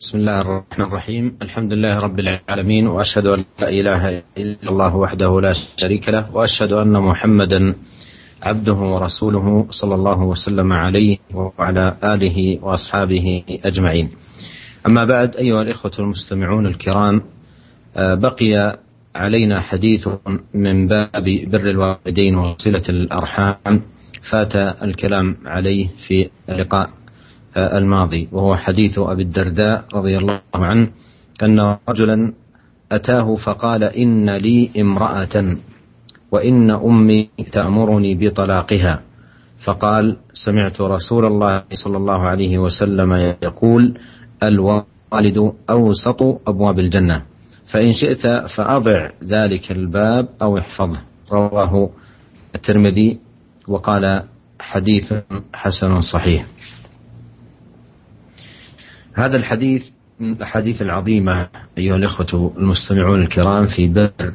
بسم الله الرحمن الرحيم. الحمد لله رب العالمين وأشهد أن لا إله إلا الله وحده لا شريك له وأشهد أن محمدا عبده ورسوله صلى الله وسلم عليه وعلى آله وأصحابه أجمعين. أما بعد أيها الإخوة المستمعون الكرام بقي علينا حديث من باب بر الوالدين وصلة الأرحام. فات الكلام عليه في اللقاء. الماضي وهو حديث أبي الدرداء رضي الله عنه أن رجلا أتاه فقال إن لي امرأة وإن أمي تأمرني بطلاقها. فقال سمعت رسول الله صلى الله عليه وسلم يقول الوالد أوسط أبواب الجنة فإن شئت فأضع ذلك الباب أو احفظه. رواه الترمذي وقال حديث حسن صحيح. هذا الحديث من الأحاديث العظيمة أيها الإخوة المستمعون الكرام في بر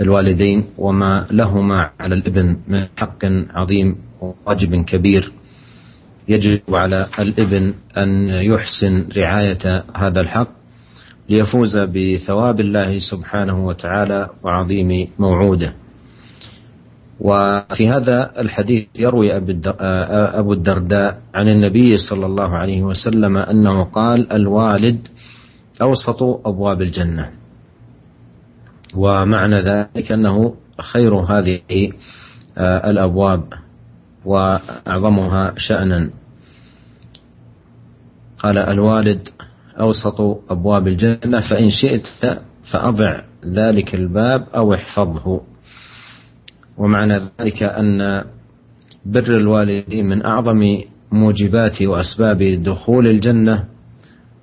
الوالدين وما لهما على الابن من حق عظيم وواجب كبير. يجب على الابن أن يحسن رعاية هذا الحق ليفوز بثواب الله سبحانه وتعالى وعظيم موعوده. وفي هذا الحديث يروي أبو الدرداء عن النبي صلى الله عليه وسلم أنه قال الوالد أوسط أبواب الجنة. ومعنى ذلك أنه خير هذه الأبواب وأعظمها شأنا. قال الوالد أوسط أبواب الجنة فإن شئت فأضع ذلك الباب أو احفظه. ومعنى ذلك أن بر الوالدين من أعظم موجبات وأسباب دخول الجنة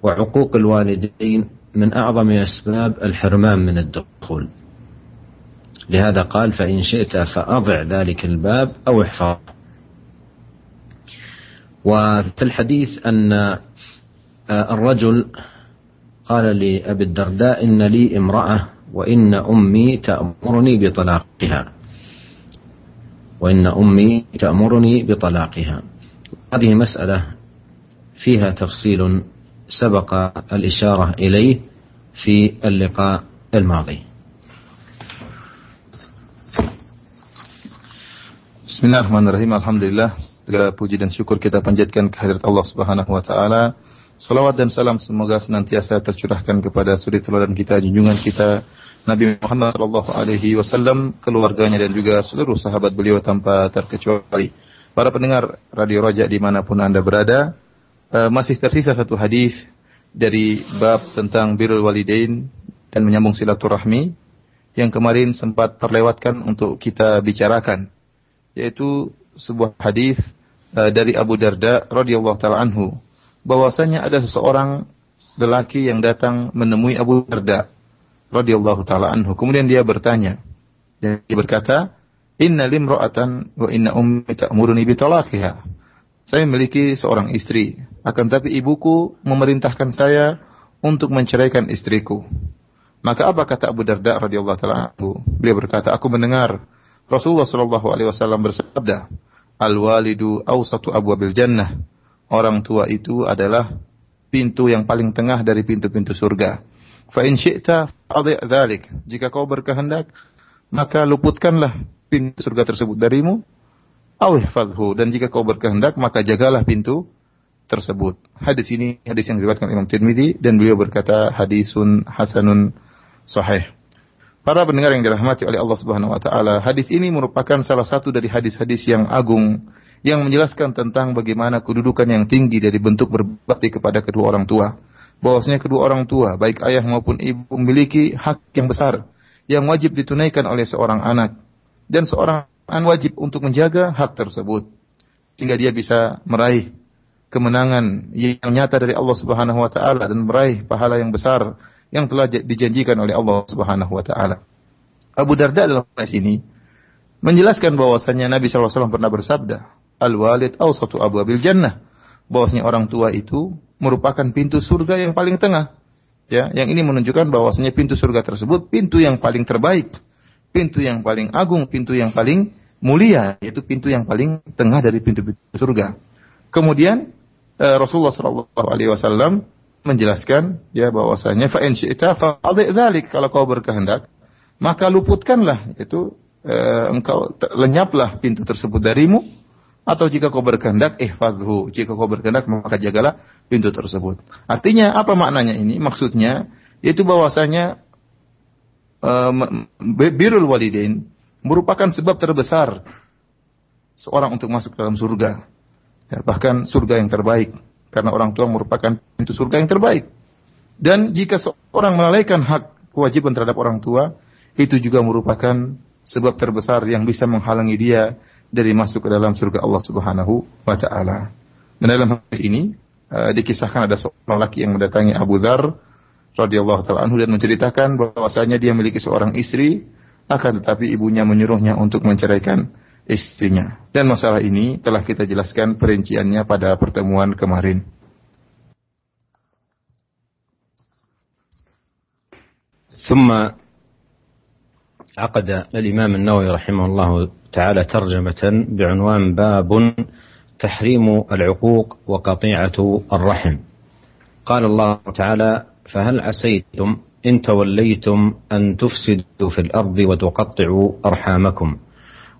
وعقوق الوالدين من أعظم أسباب الحرمان من الدخول. لهذا قال فإن شئت فأضع ذلك الباب أو احفظ وفي الحديث أن الرجل قال لأبي الدرداء إن لي امرأة وإن أمي تأمرني بطلاقها. وإن أمي تأمرني بطلاقها هذه مسألة فيها تفصيل سبق الإشارة إليه في اللقاء الماضي Bismillahirrahmanirrahim. Alhamdulillah. Segala puji dan syukur kita panjatkan kehadirat Allah Subhanahu wa taala. Salawat dan salam semoga senantiasa tercurahkan kepada suri teladan kita, junjungan kita Nabi Muhammad sallallahu alaihi wasallam, keluarganya dan juga seluruh sahabat beliau tanpa terkecuali. Para pendengar Radio Raja di mana pun anda berada, uh, masih tersisa satu hadis dari bab tentang birrul walidain dan menyambung silaturahmi yang kemarin sempat terlewatkan untuk kita bicarakan yaitu sebuah hadis uh, dari Abu Darda radhiyallahu taala anhu bahwasanya ada seseorang lelaki yang datang menemui Abu Darda radhiyallahu taala anhu. Kemudian dia bertanya. Dia berkata inna limra'atan wa inna ummi ta'muruni bi talaqiha saya memiliki seorang istri akan tapi ibuku memerintahkan saya untuk menceraikan istriku. Maka apa kata Abu Darda radhiyallahu taala anhu? Beliau berkata aku mendengar Rasulullah Shallallahu Alaihi Wasallam bersabda, al walidu awsatu abwabil jannah. Orang tua itu adalah pintu yang paling tengah dari pintu-pintu surga. Fa in syi'ta dzalik. Jika kau berkehendak, maka luputkanlah pintu surga tersebut darimu. Awih fadhu. Dan jika kau berkehendak, maka jagalah pintu tersebut. Hadis ini hadis yang diriwayatkan Imam Tirmidzi dan beliau berkata hadisun hasanun sahih. Para pendengar yang dirahmati oleh Allah Subhanahu wa taala, hadis ini merupakan salah satu dari hadis-hadis yang agung yang menjelaskan tentang bagaimana kedudukan yang tinggi dari bentuk berbakti kepada kedua orang tua. Bahwasanya kedua orang tua, baik ayah maupun ibu memiliki hak yang besar yang wajib ditunaikan oleh seorang anak dan seorang anak wajib untuk menjaga hak tersebut sehingga dia bisa meraih kemenangan yang nyata dari Allah Subhanahu wa taala dan meraih pahala yang besar yang telah dijanjikan oleh Allah Subhanahu wa taala. Abu Darda dalam hadis ini menjelaskan bahwasanya Nabi SAW pernah bersabda, "Al-walid awsatu abwabil jannah." Bahwasanya orang tua itu merupakan pintu surga yang paling tengah. Ya, yang ini menunjukkan bahwasanya pintu surga tersebut pintu yang paling terbaik, pintu yang paling agung, pintu yang paling mulia, yaitu pintu yang paling tengah dari pintu-pintu surga. Kemudian eh, Rasulullah SAW menjelaskan ya bahwasanya fa in syi'ta kalau kau berkehendak maka luputkanlah itu eh, engkau lenyaplah pintu tersebut darimu atau jika kau berkehendak ihfadhu. Jika kau berkehendak maka jagalah pintu tersebut. Artinya apa maknanya ini? Maksudnya yaitu bahwasanya uh, birrul walidain merupakan sebab terbesar seorang untuk masuk dalam surga. Ya, bahkan surga yang terbaik. Karena orang tua merupakan pintu surga yang terbaik. Dan jika seorang melalaikan hak kewajiban terhadap orang tua, itu juga merupakan sebab terbesar yang bisa menghalangi dia dari masuk ke dalam surga Allah Subhanahu wa taala. Dan dalam hadis ini uh, dikisahkan ada seorang laki yang mendatangi Abu Dzar radhiyallahu taala anhu dan menceritakan bahwasanya dia memiliki seorang istri akan tetapi ibunya menyuruhnya untuk menceraikan istrinya. Dan masalah ini telah kita jelaskan perinciannya pada pertemuan kemarin. ثم عقد الإمام النووي رحمه الله تعالى ترجمة بعنوان باب تحريم العقوق وقطيعة الرحم. قال الله تعالى فهل عسيتم إن توليتم أن تفسدوا في الأرض وتقطعوا أرحامكم؟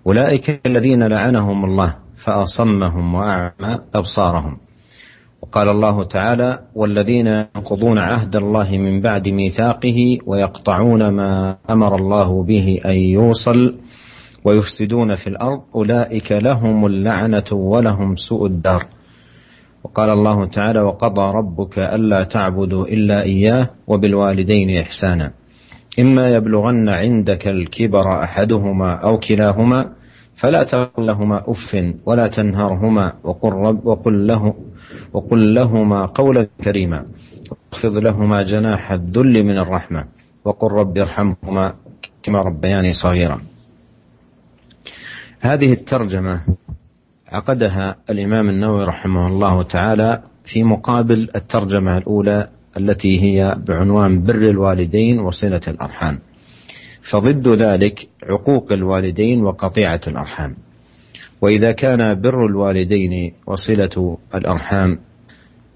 أولئك الذين لعنهم الله فأصمهم وأعمى أبصارهم. وقال الله تعالى والذين ينقضون عهد الله من بعد ميثاقه ويقطعون ما أمر الله به أن يوصل ويفسدون في الأرض أولئك لهم اللعنة ولهم سوء الدار. وقال الله تعالى وقضى ربك ألا تعبدوا إلا إياه وبالوالدين إحسانا. إما يبلغن عندك الكبر أحدهما أو كلاهما فلا تقل لهما أف ولا تنهرهما وقل, رب وقل, له وقل لهما قولا كريما. واخفض لهما جناح الذل من الرحمة. وقل رب ارحمهما كما ربياني صغيرا. هذه الترجمة عقدها الإمام النووي رحمه الله تعالى في مقابل الترجمة الأولى التي هي بعنوان بر الوالدين وصلة الأرحام. فضد ذلك عقوق الوالدين وقطيعة الأرحام. وإذا كان بر الوالدين وصلة الأرحام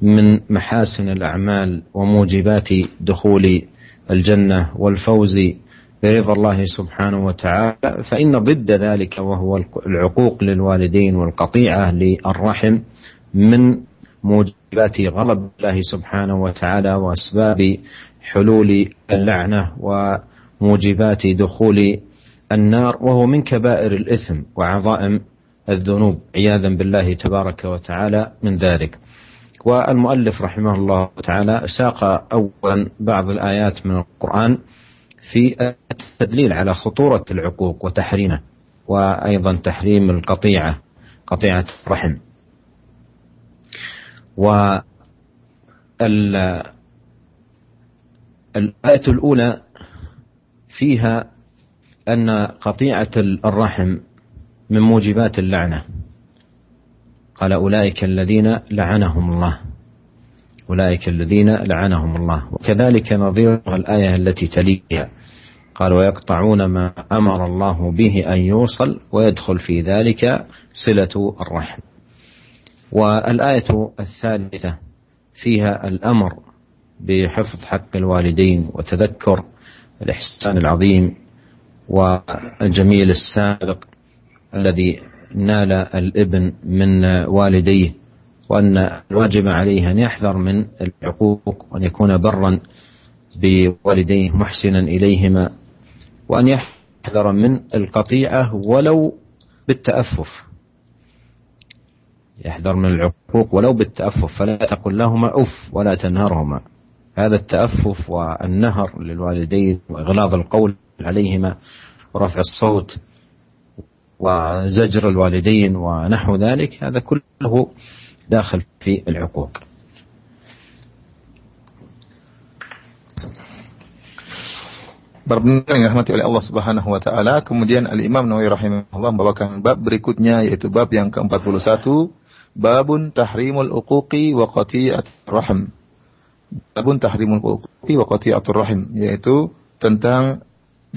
من محاسن الأعمال وموجبات دخول الجنة والفوز برضا الله سبحانه وتعالى فإن ضد ذلك وهو العقوق للوالدين والقطيعة للرحم من موجبات غضب الله سبحانه وتعالى وأسباب حلول اللعنة وموجبات دخول النار وهو من كبائر الإثم وعظائم الذنوب عياذا بالله تبارك وتعالى من ذلك. والمؤلف رحمه الله تعالى ساق اولا بعض الآيات من القرآن في التدليل على خطورة العقوق وتحريمه وأيضا تحريم القطيعة قطيعة الرحم. و الآية الأولى فيها أن قطيعة الرحم من موجبات اللعنة. قال أولئك الذين لعنهم الله. أولئك الذين لعنهم الله. وكذلك نظير الآية التي تليها. قال ويقطعون ما أمر الله به أن يوصل ويدخل في ذلك صلة الرحم. والآية الثالثة فيها الأمر بحفظ حق الوالدين وتذكر الإحسان العظيم والجميل السابق الذي نال الابن من والديه وأن الواجب عليه أن يحذر من العقوق وأن يكون برا بوالديه محسنا إليهما وأن يحذر من القطيعة ولو بالتأفف. يحذر من العقوق ولو بالتأفف فلا تقل لهما أف ولا تنهرهما. هذا التأفف والنهر للوالدين وإغلاظ القول عليهما ورفع الصوت وزجر الوالدين ونحو ذلك هذا كله داخل في العقوق Para yang dirahmati oleh Allah Subhanahu wa taala, kemudian Al Imam Nawawi rahimahullah membawakan bab berikutnya yaitu bab yang ke-41 Babun tahrimul uquqi wa qati'at rahim. Babun tahrimul uquqi wa qati'atur rahim, yaitu tentang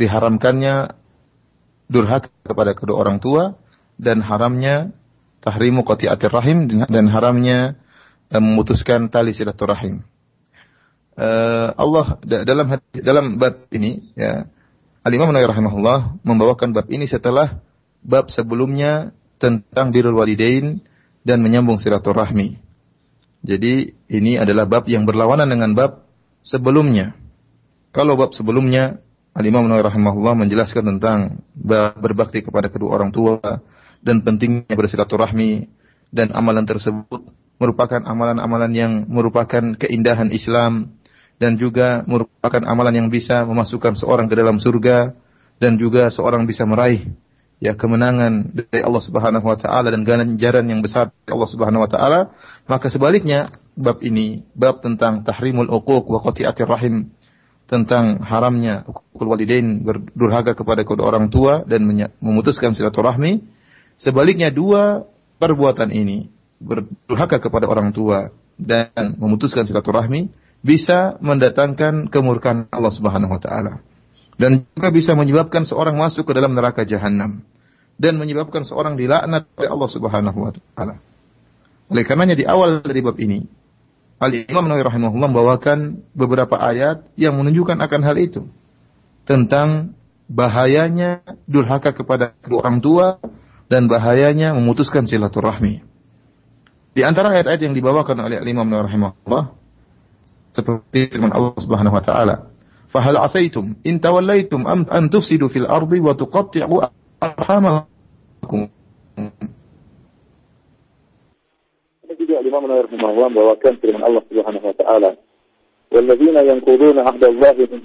diharamkannya durhaka kepada kedua orang tua dan haramnya tahrimu qati'atir rahim dan haramnya eh, memutuskan tali silaturahim. uh, Allah dalam dalam bab ini ya Al-Imam Nawawi rahimahullah membawakan bab ini setelah bab sebelumnya tentang birrul walidain dan menyambung silaturahmi. Jadi ini adalah bab yang berlawanan dengan bab sebelumnya. Kalau bab sebelumnya Al-Imam Nawawi rahimahullah menjelaskan tentang berbakti kepada kedua orang tua dan pentingnya bersilaturahmi dan amalan tersebut merupakan amalan-amalan yang merupakan keindahan Islam dan juga merupakan amalan yang bisa memasukkan seorang ke dalam surga dan juga seorang bisa meraih ya kemenangan dari Allah Subhanahu wa taala dan ganjaran yang besar dari Allah Subhanahu wa taala. Maka sebaliknya bab ini bab tentang tahrimul uquq wa qati'atir rahim tentang haramnya ukul walidain berdurhaka kepada kedua orang tua dan memutuskan silaturahmi sebaliknya dua perbuatan ini berdurhaka kepada orang tua dan memutuskan silaturahmi bisa mendatangkan kemurkaan Allah Subhanahu wa taala dan juga bisa menyebabkan seorang masuk ke dalam neraka jahanam dan menyebabkan seorang dilaknat oleh Allah Subhanahu wa taala. Oleh karenanya di awal dari bab ini Al-Imam Nawawi rahimahullah membawakan beberapa ayat yang menunjukkan akan hal itu tentang bahayanya durhaka kepada kedua orang tua dan bahayanya memutuskan silaturahmi. Di antara ayat-ayat yang dibawakan oleh Al-Imam Nawawi rahimahullah seperti firman Allah Subhanahu wa taala, "Fahal asaitum in tawallaitum am an tufsidu fil ardi wa tuqatti'u arhamakum?" Juga Imam Nawawi rahimahullah membawakan firman Allah Subhanahu wa taala, "Walladzina yanquduna 'ahda Allah min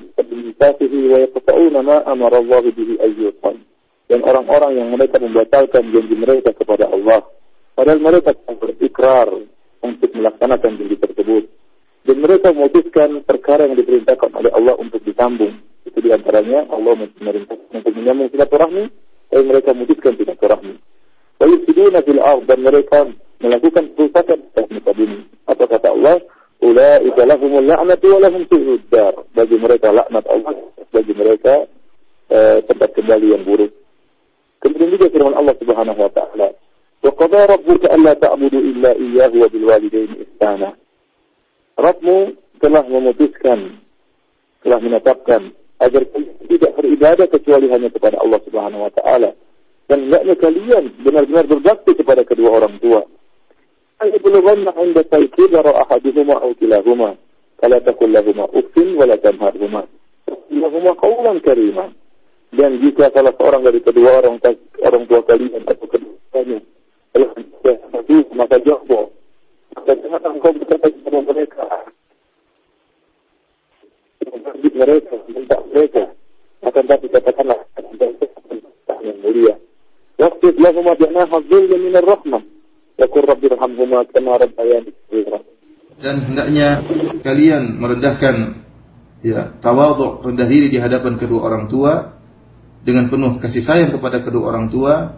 mitsathihi wa yaqta'una ma amara Allah bihi ayyuqan." Dan orang-orang yang mereka membatalkan janji mereka kepada Allah, padahal mereka berikrar untuk melaksanakan janji tersebut dan mereka memutuskan perkara yang diperintahkan oleh Allah untuk disambung. Itu di antaranya Allah memerintahkan untuk menyambung silaturahmi, tapi mereka memutuskan silaturahmi. Yufsiduna fil ard dan mereka melakukan kerusakan di muka bumi. Apa kata Allah? Ulaika lahumul la'natu wa lahum su'ud. Bagi mereka laknat Allah, bagi mereka eh, tempat kembali yang buruk. Kemudian juga firman Allah Subhanahu wa taala, "Wa qada rabbuka alla ta'budu illa iyyahu wa bil walidayni ihsana." Rabbmu telah memutuskan, telah menetapkan agar tidak beribadah kecuali hanya kepada Allah Subhanahu wa taala. Dan hendaknya kalian benar-benar berbakti kepada kedua orang tua. Ayatulullah inda saiki daro ahaduhuma au kilahuma. Fala takul lahuma uffin wala tamharhuma. Lahuma qawlan karima. Dan jika salah seorang dari kedua orang orang tua kalian atau keduanya telah mati, maka jawab. Maka jangan engkau berkata kepada mereka. Mereka, minta mereka. Akan tapi katakanlah, yang mulia. Waqtid lahum bi'naha dhulma min ar-rahmah Yaqul rabbi rahamhuma kama rabbayani dan hendaknya kalian merendahkan ya tawadhu rendah diri di hadapan kedua orang tua dengan penuh kasih sayang kepada kedua orang tua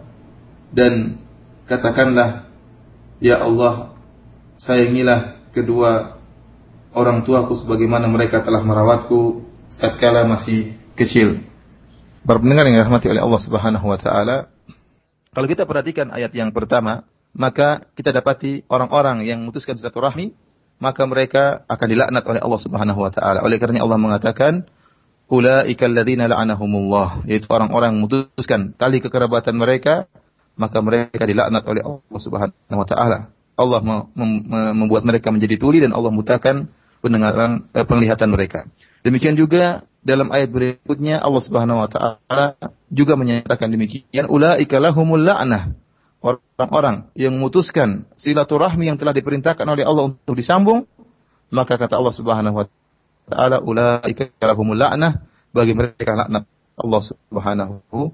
dan katakanlah ya Allah sayangilah kedua orang tuaku sebagaimana mereka telah merawatku tatkala masih kecil. Para pendengar yang dirahmati oleh Allah Subhanahu wa taala, kalau kita perhatikan ayat yang pertama, maka kita dapati orang-orang yang memutuskan silaturahmi, maka mereka akan dilaknat oleh Allah Subhanahu wa taala. Oleh karena Allah mengatakan, "Ulaika alladziina la'anahumullah", yaitu orang-orang yang memutuskan tali kekerabatan mereka, maka mereka dilaknat oleh Allah Subhanahu wa taala. Allah membuat mereka menjadi tuli dan Allah mutakan pendengaran eh, penglihatan mereka. Demikian juga dalam ayat berikutnya Allah Subhanahu wa taala juga menyatakan demikian ulaika lahumul la'nah. Orang-orang yang memutuskan silaturahmi yang telah diperintahkan oleh Allah untuk disambung, maka kata Allah Subhanahu wa taala ulaika lahumul la'nah bagi mereka laknat Allah Subhanahu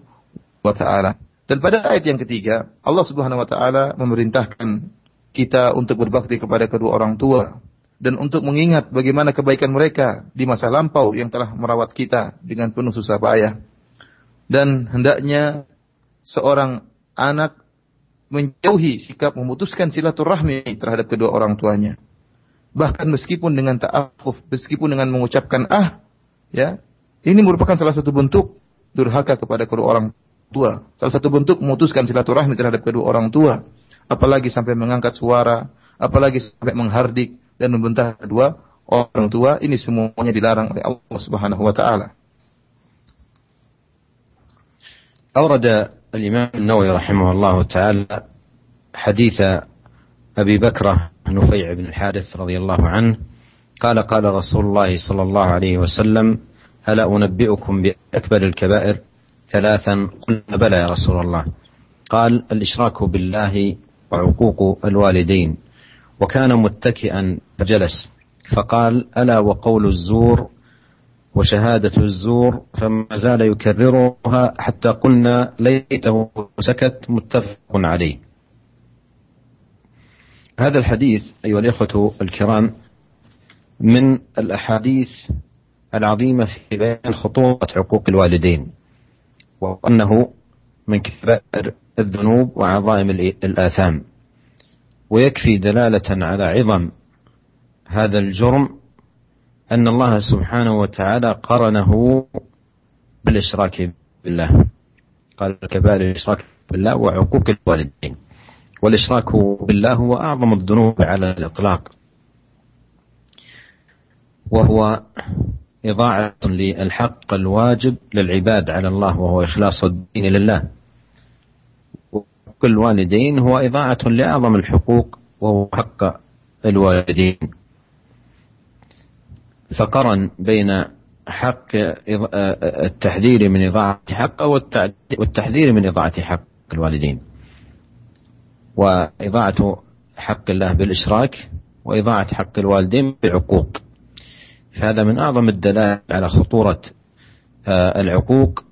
wa taala. Dan pada ayat yang ketiga, Allah Subhanahu wa taala memerintahkan kita untuk berbakti kepada kedua orang tua dan untuk mengingat bagaimana kebaikan mereka di masa lampau yang telah merawat kita dengan penuh susah payah. Dan hendaknya seorang anak menjauhi sikap memutuskan silaturahmi terhadap kedua orang tuanya. Bahkan meskipun dengan ta'afuf, meskipun dengan mengucapkan ah, ya, ini merupakan salah satu bentuk durhaka kepada kedua orang tua. Salah satu bentuk memutuskan silaturahmi terhadap kedua orang tua apalagi sampai mengangkat suara, apalagi sampai menghardik dan membentak kedua orang tua ini semuanya dilarang oleh Allah Subhanahu wa taala. أورد الإمام النووي رحمه الله تعالى حديث أبي بكرة نفيع بن الحارث رضي الله عنه قال قال رسول الله صلى الله عليه وسلم ألا أنبئكم بأكبر الكبائر ثلاثا؟ قلنا بلى يا رسول الله. قال الإشراك بالله وعقوق الوالدين. وكان متكئا فجلس. فقال ألا وقول الزور وشهادة الزور؟ فما زال يكررها حتى قلنا ليته سكت متفق عليه. هذا الحديث أيها الإخوة الكرام من الأحاديث العظيمة في بيان خطورة عقوق الوالدين وأنه من كبائر الذنوب وعظائم الآثام. ويكفي دلالة على عظم هذا الجرم أن الله سبحانه وتعالى قرنه بالإشراك بالله. قال كبائر الإشراك بالله وعقوق الوالدين. والإشراك بالله هو أعظم الذنوب على الإطلاق. وهو إضاعة للحق الواجب للعباد على الله وهو إخلاص الدين لله. وكل الوالدين هو إضاعة لأعظم الحقوق وهو حق الوالدين. فقرن بين حق التحذير من إضاعة حق والتحذير من إضاعة حق الوالدين. وإضاعة حق الله بالإشراك وإضاعة حق الوالدين بالعقوق. فهذا من أعظم الدلائل على خطورة العقوق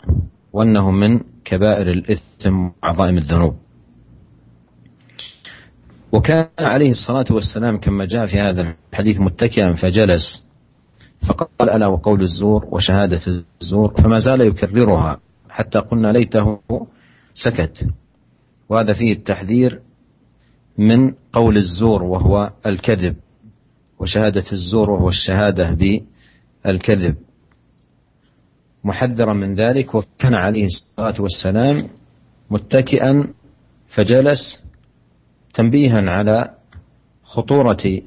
وأنه من كبائر الإثم وعظائم الذنوب. وكان عليه الصلاة والسلام كما جاء في هذا الحديث متكئا فجلس فقال ألا وقول الزور وشهادة الزور فما زال يكررها حتى قلنا ليته سكت. وهذا فيه التحذير من قول الزور وهو الكذب وشهادة الزور وهو الشهادة بالكذب. محذرا من ذلك وكان عليه الصلاة والسلام متكئا فجلس تنبيها على خطورة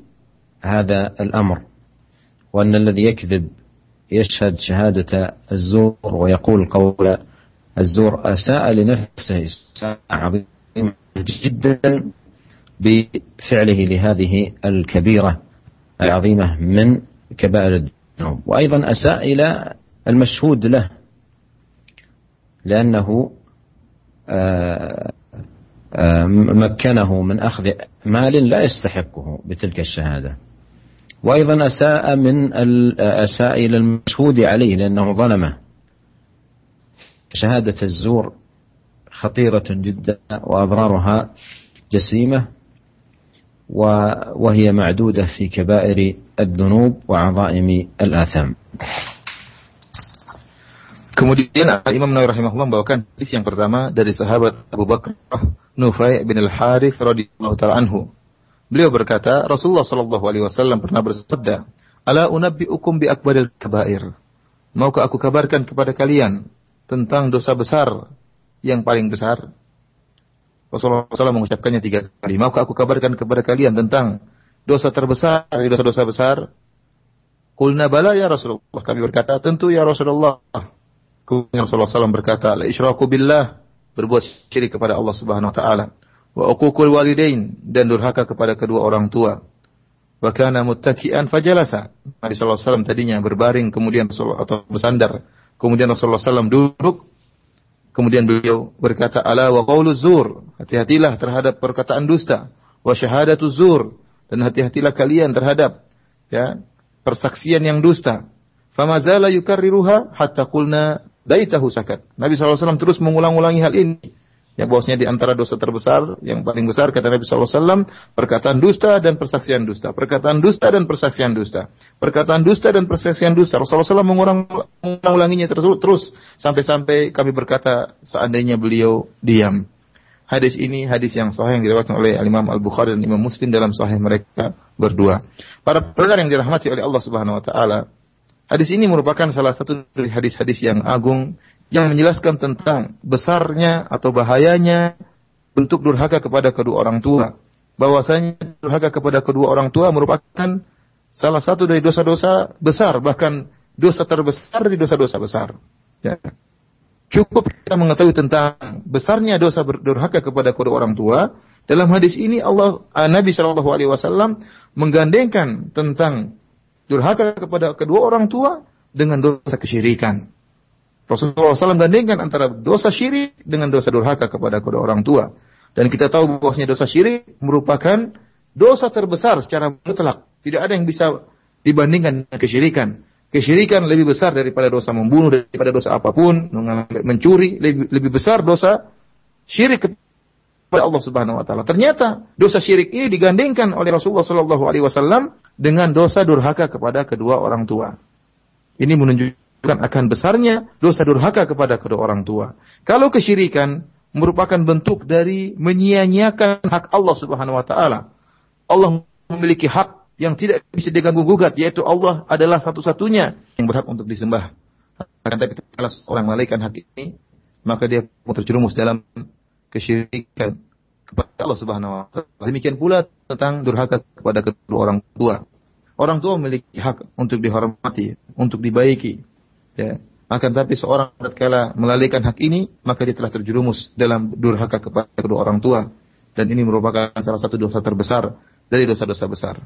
هذا الأمر وأن الذي يكذب يشهد شهادة الزور ويقول قول الزور أساء لنفسه إساءة عظيمة جدا بفعله لهذه الكبيرة العظيمة من كبائر الذنوب. وأيضا أساء إلى المشهود له لأنه آه، مكنه من أخذ مال لا يستحقه بتلك الشهادة. وأيضا أساء من أساء إلى المشهود عليه لأنه ظلمه. شهادة الزور خطيرة جدا وأضرارها جسيمة وهي معدودة في كبائر الذنوب وعظائم الآثام. Kemudian Imam Nawawi rahimahullah membawakan hadis yang pertama dari sahabat Abu Bakar Nufai bin Al-Harith radhiyallahu taala anhu. Beliau berkata, Rasulullah sallallahu alaihi wasallam pernah bersabda, "Ala unabbiukum bi akbaril kabair?" Maukah aku kabarkan kepada kalian tentang dosa besar yang paling besar? Rasulullah SAW mengucapkannya tiga kali. Maukah aku kabarkan kepada kalian tentang dosa terbesar dari dosa-dosa besar? Kulna bala ya Rasulullah. Kami berkata, tentu ya Rasulullah. Kemudian Rasulullah SAW berkata, La isyraku billah. Berbuat syirik kepada Allah Subhanahu Wa Taala. Wa uququl walidain. Dan durhaka kepada kedua orang tua. Wa kana muttaki'an fajalasa. Nabi SAW tadinya berbaring, kemudian Rasulullah atau bersandar. Kemudian Rasulullah SAW duduk, Kemudian beliau berkata, "Ala wa qaulu zur." Hati-hatilah terhadap perkataan dusta. Wa syahadatu zur. Dan hati-hatilah kalian terhadap ya, persaksian yang dusta. Famazala yukarriruha hatta qulna daitahu sakat. Nabi SAW terus mengulang-ulangi hal ini Ya bahwasanya di antara dosa terbesar yang paling besar kata Nabi SAW perkataan dusta dan persaksian dusta, perkataan dusta dan persaksian dusta, perkataan dusta dan persaksian dusta. Rasulullah SAW mengulang mengulanginya terus terus sampai-sampai kami berkata seandainya beliau diam. Hadis ini hadis yang sahih yang diriwayatkan oleh Imam Al Bukhari dan Imam Muslim dalam sahih mereka berdua. Para pendengar yang dirahmati oleh Allah Subhanahu Wa Taala, hadis ini merupakan salah satu dari hadis-hadis yang agung yang menjelaskan tentang besarnya atau bahayanya bentuk durhaka kepada kedua orang tua. Bahwasanya durhaka kepada kedua orang tua merupakan salah satu dari dosa-dosa besar, bahkan dosa terbesar dari dosa-dosa besar. Ya. Cukup kita mengetahui tentang besarnya dosa berdurhaka kepada kedua orang tua. Dalam hadis ini Allah Nabi Shallallahu Alaihi Wasallam menggandengkan tentang durhaka kepada kedua orang tua dengan dosa kesyirikan. Rasulullah SAW gandengkan antara dosa syirik dengan dosa durhaka kepada kedua orang tua. Dan kita tahu bahwasanya dosa syirik merupakan dosa terbesar secara mutlak. Tidak ada yang bisa dibandingkan dengan kesyirikan. Kesyirikan lebih besar daripada dosa membunuh, daripada dosa apa pun, mencuri, lebih, lebih besar dosa syirik kepada Allah Subhanahu wa taala. Ternyata dosa syirik ini digandengkan oleh Rasulullah wasallam dengan dosa durhaka kepada kedua orang tua. Ini menunjukkan akan besarnya dosa durhaka kepada kedua orang tua. Kalau kesyirikan merupakan bentuk dari menyia-nyiakan hak Allah Subhanahu wa taala. Allah memiliki hak yang tidak bisa diganggu gugat yaitu Allah adalah satu-satunya yang berhak untuk disembah. Akan tapi kalau seorang malaikat hak ini maka dia terjerumus dalam kesyirikan kepada Allah Subhanahu wa taala. Demikian pula tentang durhaka kepada kedua orang tua. Orang tua memiliki hak untuk dihormati, untuk dibaiki. Ya. Akan tapi seorang tatkala melalaikan hak ini, maka dia telah terjerumus dalam durhaka kepada kedua orang tua. Dan ini merupakan salah satu dosa terbesar dari dosa-dosa besar.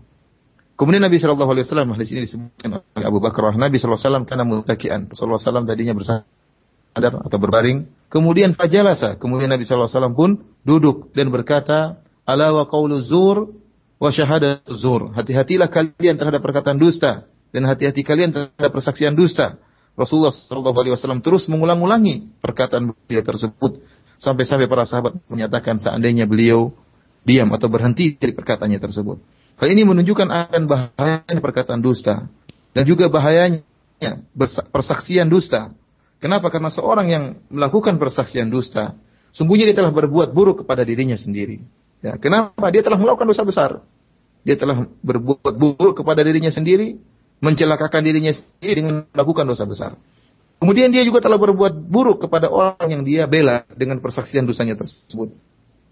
Kemudian Nabi Shallallahu Alaihi Wasallam hadis ini disebutkan oleh Abu Bakar. Nabi Shallallahu Alaihi Wasallam karena mutakian. Rasulullah SAW tadinya bersandar atau berbaring. Kemudian fajalasa. Kemudian Nabi Shallallahu Alaihi Wasallam pun duduk dan berkata, Ala wa qawlu zur wa zur. Hati-hatilah kalian terhadap perkataan dusta dan hati-hati kalian terhadap persaksian dusta. Rasulullah Wasallam terus mengulang-ulangi perkataan beliau tersebut sampai-sampai para sahabat menyatakan seandainya beliau diam atau berhenti dari perkataannya tersebut. Hal ini menunjukkan akan bahayanya perkataan dusta dan juga bahayanya persaksian dusta. Kenapa? Karena seorang yang melakukan persaksian dusta, sungguhnya dia telah berbuat buruk kepada dirinya sendiri. Ya, kenapa? Dia telah melakukan dosa besar. Dia telah berbuat buruk kepada dirinya sendiri, mencelakakan dirinya sendiri dengan melakukan dosa besar. Kemudian dia juga telah berbuat buruk kepada orang yang dia bela dengan persaksian dosanya tersebut.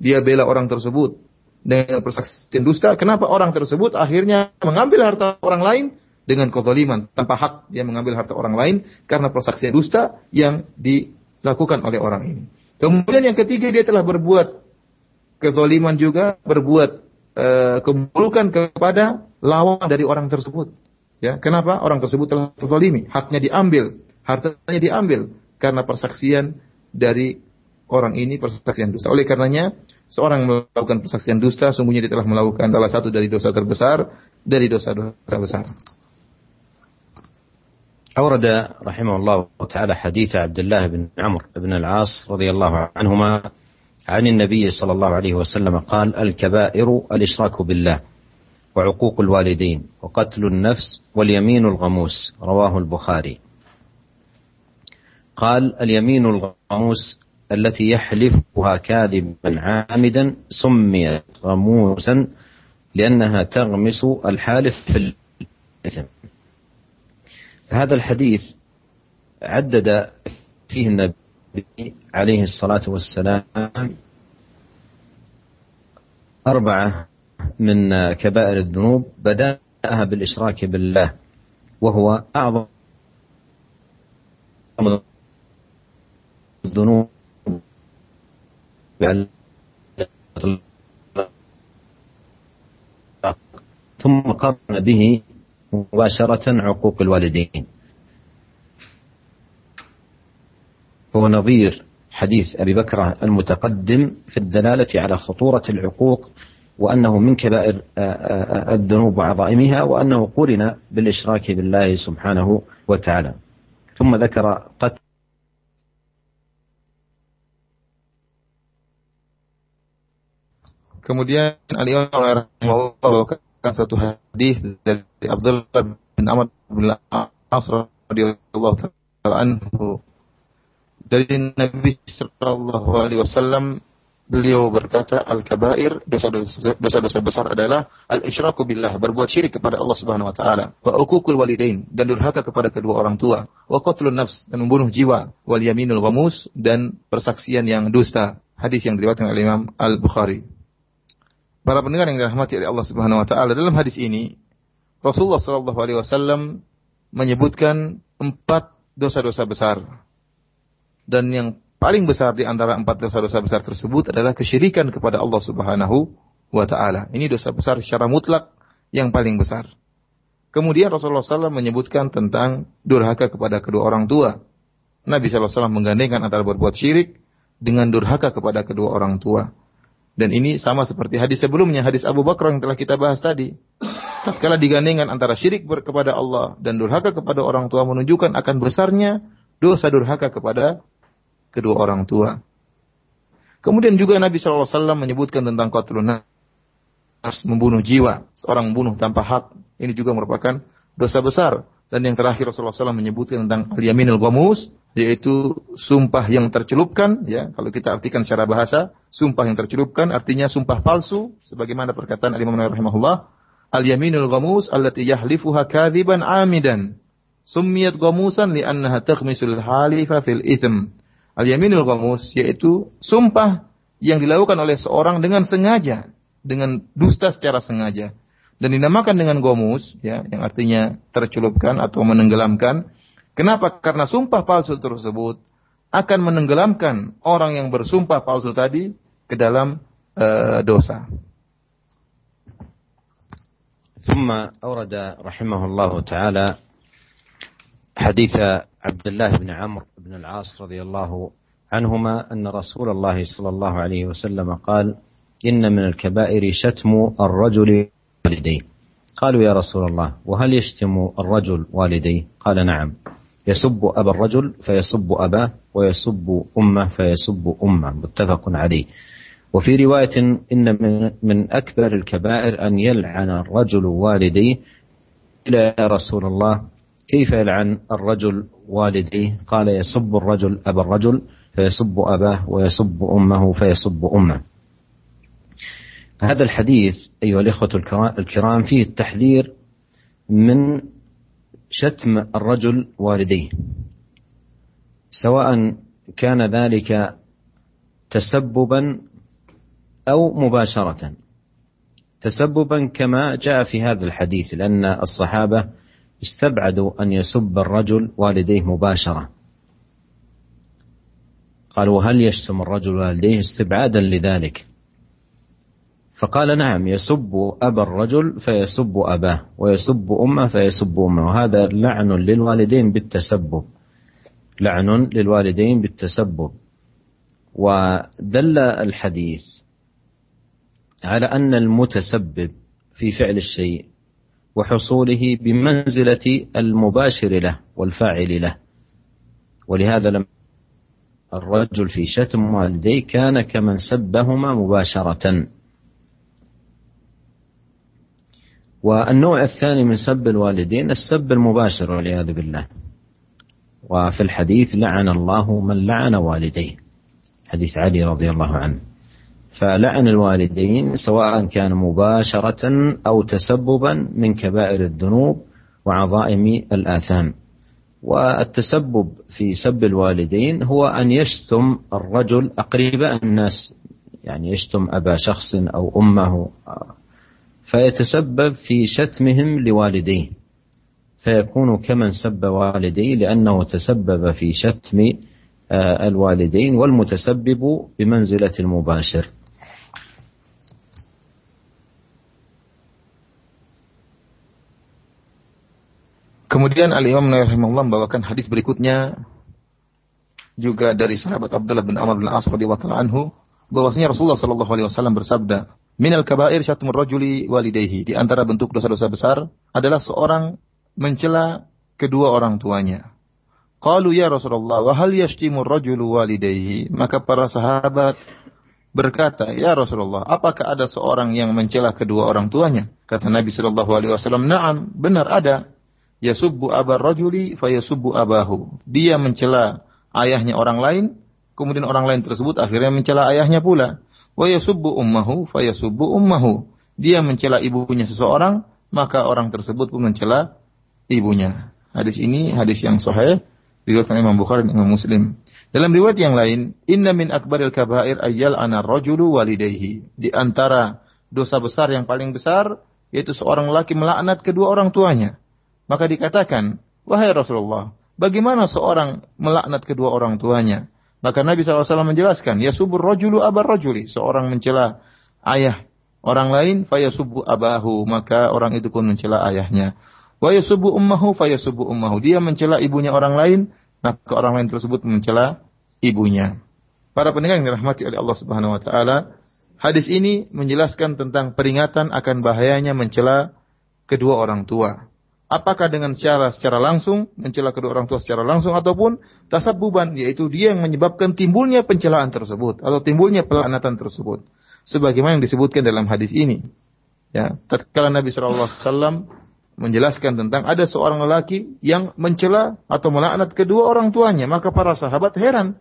Dia bela orang tersebut dengan persaksian dusta, kenapa orang tersebut akhirnya mengambil harta orang lain dengan kezaliman tanpa hak dia mengambil harta orang lain karena persaksian dusta yang dilakukan oleh orang ini. Kemudian yang ketiga dia telah berbuat kezaliman juga, berbuat uh, keburukan kepada lawan dari orang tersebut. Ya, kenapa orang tersebut telah terzalimi? Haknya diambil, hartanya diambil karena persaksian dari orang ini persaksian dusta. Oleh karenanya seorang melakukan persaksian dusta, sungguhnya dia telah melakukan salah satu dari dosa terbesar dari dosa-dosa besar. أورد رحمه الله تعالى حديث عبد الله بن عمرو بن العاص رضي الله عنهما عن النبي صلى الله عليه وسلم قال الكبائر الإشراك بالله وعقوق الوالدين وقتل النفس واليمين الغموس رواه البخاري. قال اليمين الغموس التي يحلفها كاذبا عامدا سميت غموسا لأنها تغمس الحالف في الإثم. هذا الحديث عدد فيه النبي عليه الصلاة والسلام أربعة من كبائر الذنوب بدأها بالإشراك بالله وهو أعظم الذنوب. ثم قرن به مباشرة عقوق الوالدين. هو نظير حديث أبي بكرة المتقدم في الدلالة على خطورة العقوق وأنه من كبائر الذنوب وعظائمها وأنه قرن بالإشراك بالله سبحانه وتعالى. ثم ذكر قتل Kemudian Al-Imam rahimahullah satu hadis dari Abdullah bin Amr bin As radhiyallahu taala anhu. Dari Nabi sallallahu alaihi wasallam beliau berkata al-kabair dosa-dosa besar adalah al-isyraku billah berbuat syirik kepada Allah Subhanahu wa taala wa uququl walidain dan durhaka kepada kedua orang tua wa qatlun nafs dan membunuh jiwa wal yaminul wamus dan persaksian yang dusta. Hadis yang diriwayatkan oleh Imam Al-Bukhari Para pendengar yang dirahmati oleh Allah Subhanahu wa taala, dalam hadis ini Rasulullah Shallallahu Alaihi Wasallam menyebutkan empat dosa-dosa besar. Dan yang paling besar di antara empat dosa-dosa besar tersebut adalah kesyirikan kepada Allah Subhanahu wa taala. Ini dosa besar secara mutlak yang paling besar. Kemudian Rasulullah SAW menyebutkan tentang durhaka kepada kedua orang tua. Nabi SAW menggandengkan antara berbuat syirik dengan durhaka kepada kedua orang tua. Dan ini sama seperti hadis sebelumnya, hadis Abu Bakar yang telah kita bahas tadi. Tatkala digandengkan antara syirik kepada Allah dan durhaka kepada orang tua menunjukkan akan besarnya dosa durhaka kepada kedua orang tua. Kemudian juga Nabi SAW menyebutkan tentang qatlun membunuh jiwa, seorang membunuh tanpa hak. Ini juga merupakan dosa besar. Dan yang terakhir Rasulullah SAW menyebutkan tentang al-yaminul ghamus, yaitu sumpah yang tercelupkan ya. Kalau kita artikan secara bahasa sumpah yang tercelupkan artinya sumpah palsu sebagaimana perkataan Imam Nawawi rahimahullah. Al yaminul ghamus allati yahlifuha kadziban amidan summiyat ghamusan li'annaha takhmisul halifa fil itsm al yaminul ghamus yaitu sumpah yang dilakukan oleh seorang dengan sengaja dengan dusta secara sengaja dan dinamakan dengan gomus ya yang artinya tercelupkan atau menenggelamkan Kenapa? Karena sumpah palsu tersebut akan menenggelamkan orang yang bersumpah palsu tadi ke dalam uh, dosa. ثم أورد رحمه الله تعالى حديث عبد الله بن عمرو بن العاص رضي الله عنهما أن رسول الله صلى الله عليه وسلم قال إن من الكبائر شتم الرجل والديه قالوا يا رسول الله وهل يشتم الرجل والديه قال نعم. يسب أبا الرجل فيسب أباه ويسب أمه فيسب أمه. متفق عليه. وفي رواية إن من, أكبر الكبائر أن يلعن الرجل والديه إلى رسول الله كيف يلعن الرجل والديه قال يسب الرجل أبا الرجل فيسب أباه ويسب أمه فيسب أمه. هذا الحديث أيها الإخوة الكرام فيه التحذير من شتم الرجل والديه سواء كان ذلك تسببا أو مباشرة. تسببا كما جاء في هذا الحديث لأن الصحابة استبعدوا أن يسب الرجل والديه مباشرة. قالوا هل يشتم الرجل والديه استبعادا لذلك؟ فقال نعم يسب أبا الرجل فيسب أباه ويسب أمه فيسب أمه. وهذا لعن للوالدين بالتسبب. لعن للوالدين بالتسبب. ودل الحديث على أن المتسبب في فعل الشيء وحصوله بمنزلة المباشر له والفاعل له. ولهذا لما الرجل في شتم والديه كان كمن سبهما مباشرة. والنوع الثاني من سب الوالدين السب المباشر والعياذ بالله. وفي الحديث لعن الله من لعن والديه. حديث علي رضي الله عنه. فلعن الوالدين سواء كان مباشرة أو تسببا من كبائر الذنوب وعظائم الآثام. والتسبب في سب الوالدين هو أن يشتم الرجل أقرباء الناس. يعني يشتم أبا شخص أو أمه. فيتسبب في شتمهم لوالديه فيكون كمن سب والديه لأنه تسبب في شتم الوالدين والمتسبب بمنزلة المباشر Kemudian Al-Imam Nawawi rahimahullah membawakan hadis berikutnya juga dari sahabat Abdullah bin Amr bin As radhiyallahu anhu bahwasanya Rasulullah sallallahu alaihi wasallam bersabda, Minal kabair syatmur rajuli walidayhi. Di antara bentuk dosa-dosa besar adalah seorang mencela kedua orang tuanya. Qalu ya Rasulullah, wa hal yashtimur rajulu walidayhi? Maka para sahabat berkata, "Ya Rasulullah, apakah ada seorang yang mencela kedua orang tuanya?" Kata Nabi sallallahu alaihi wasallam, "Na'am, benar ada. Yasubbu abar rajuli fayasubbu abahu." Dia mencela ayahnya orang lain, kemudian orang lain tersebut akhirnya mencela ayahnya pula wa yasubbu ummahu fayasubbu ummahu. Dia mencela ibunya seseorang, maka orang tersebut pun mencela ibunya. Hadis ini hadis yang sahih diriwayatkan Imam Bukhari dan Imam Muslim. Dalam riwayat yang lain, inna min akbaril kabair ayyal ana rajulu walidayhi. Di antara dosa besar yang paling besar yaitu seorang laki melaknat kedua orang tuanya. Maka dikatakan, wahai Rasulullah, bagaimana seorang melaknat kedua orang tuanya? Maka Nabi SAW menjelaskan, ya subur rojulu abar rojuli, seorang mencela ayah orang lain, fayasubu abahu, maka orang itu pun mencela ayahnya. Wa yasubu ummahu fayasubu ummahu. Dia mencela ibunya orang lain, maka orang lain tersebut mencela ibunya. Para pendengar yang dirahmati oleh Allah Subhanahu wa taala, hadis ini menjelaskan tentang peringatan akan bahayanya mencela kedua orang tua. Apakah dengan secara secara langsung mencela kedua orang tua secara langsung ataupun tasabbuban yaitu dia yang menyebabkan timbulnya pencelaan tersebut atau timbulnya pelaknatan tersebut. Sebagaimana yang disebutkan dalam hadis ini. Ya, tatkala Nabi sallallahu alaihi wasallam menjelaskan tentang ada seorang lelaki yang mencela atau melaknat kedua orang tuanya, maka para sahabat heran.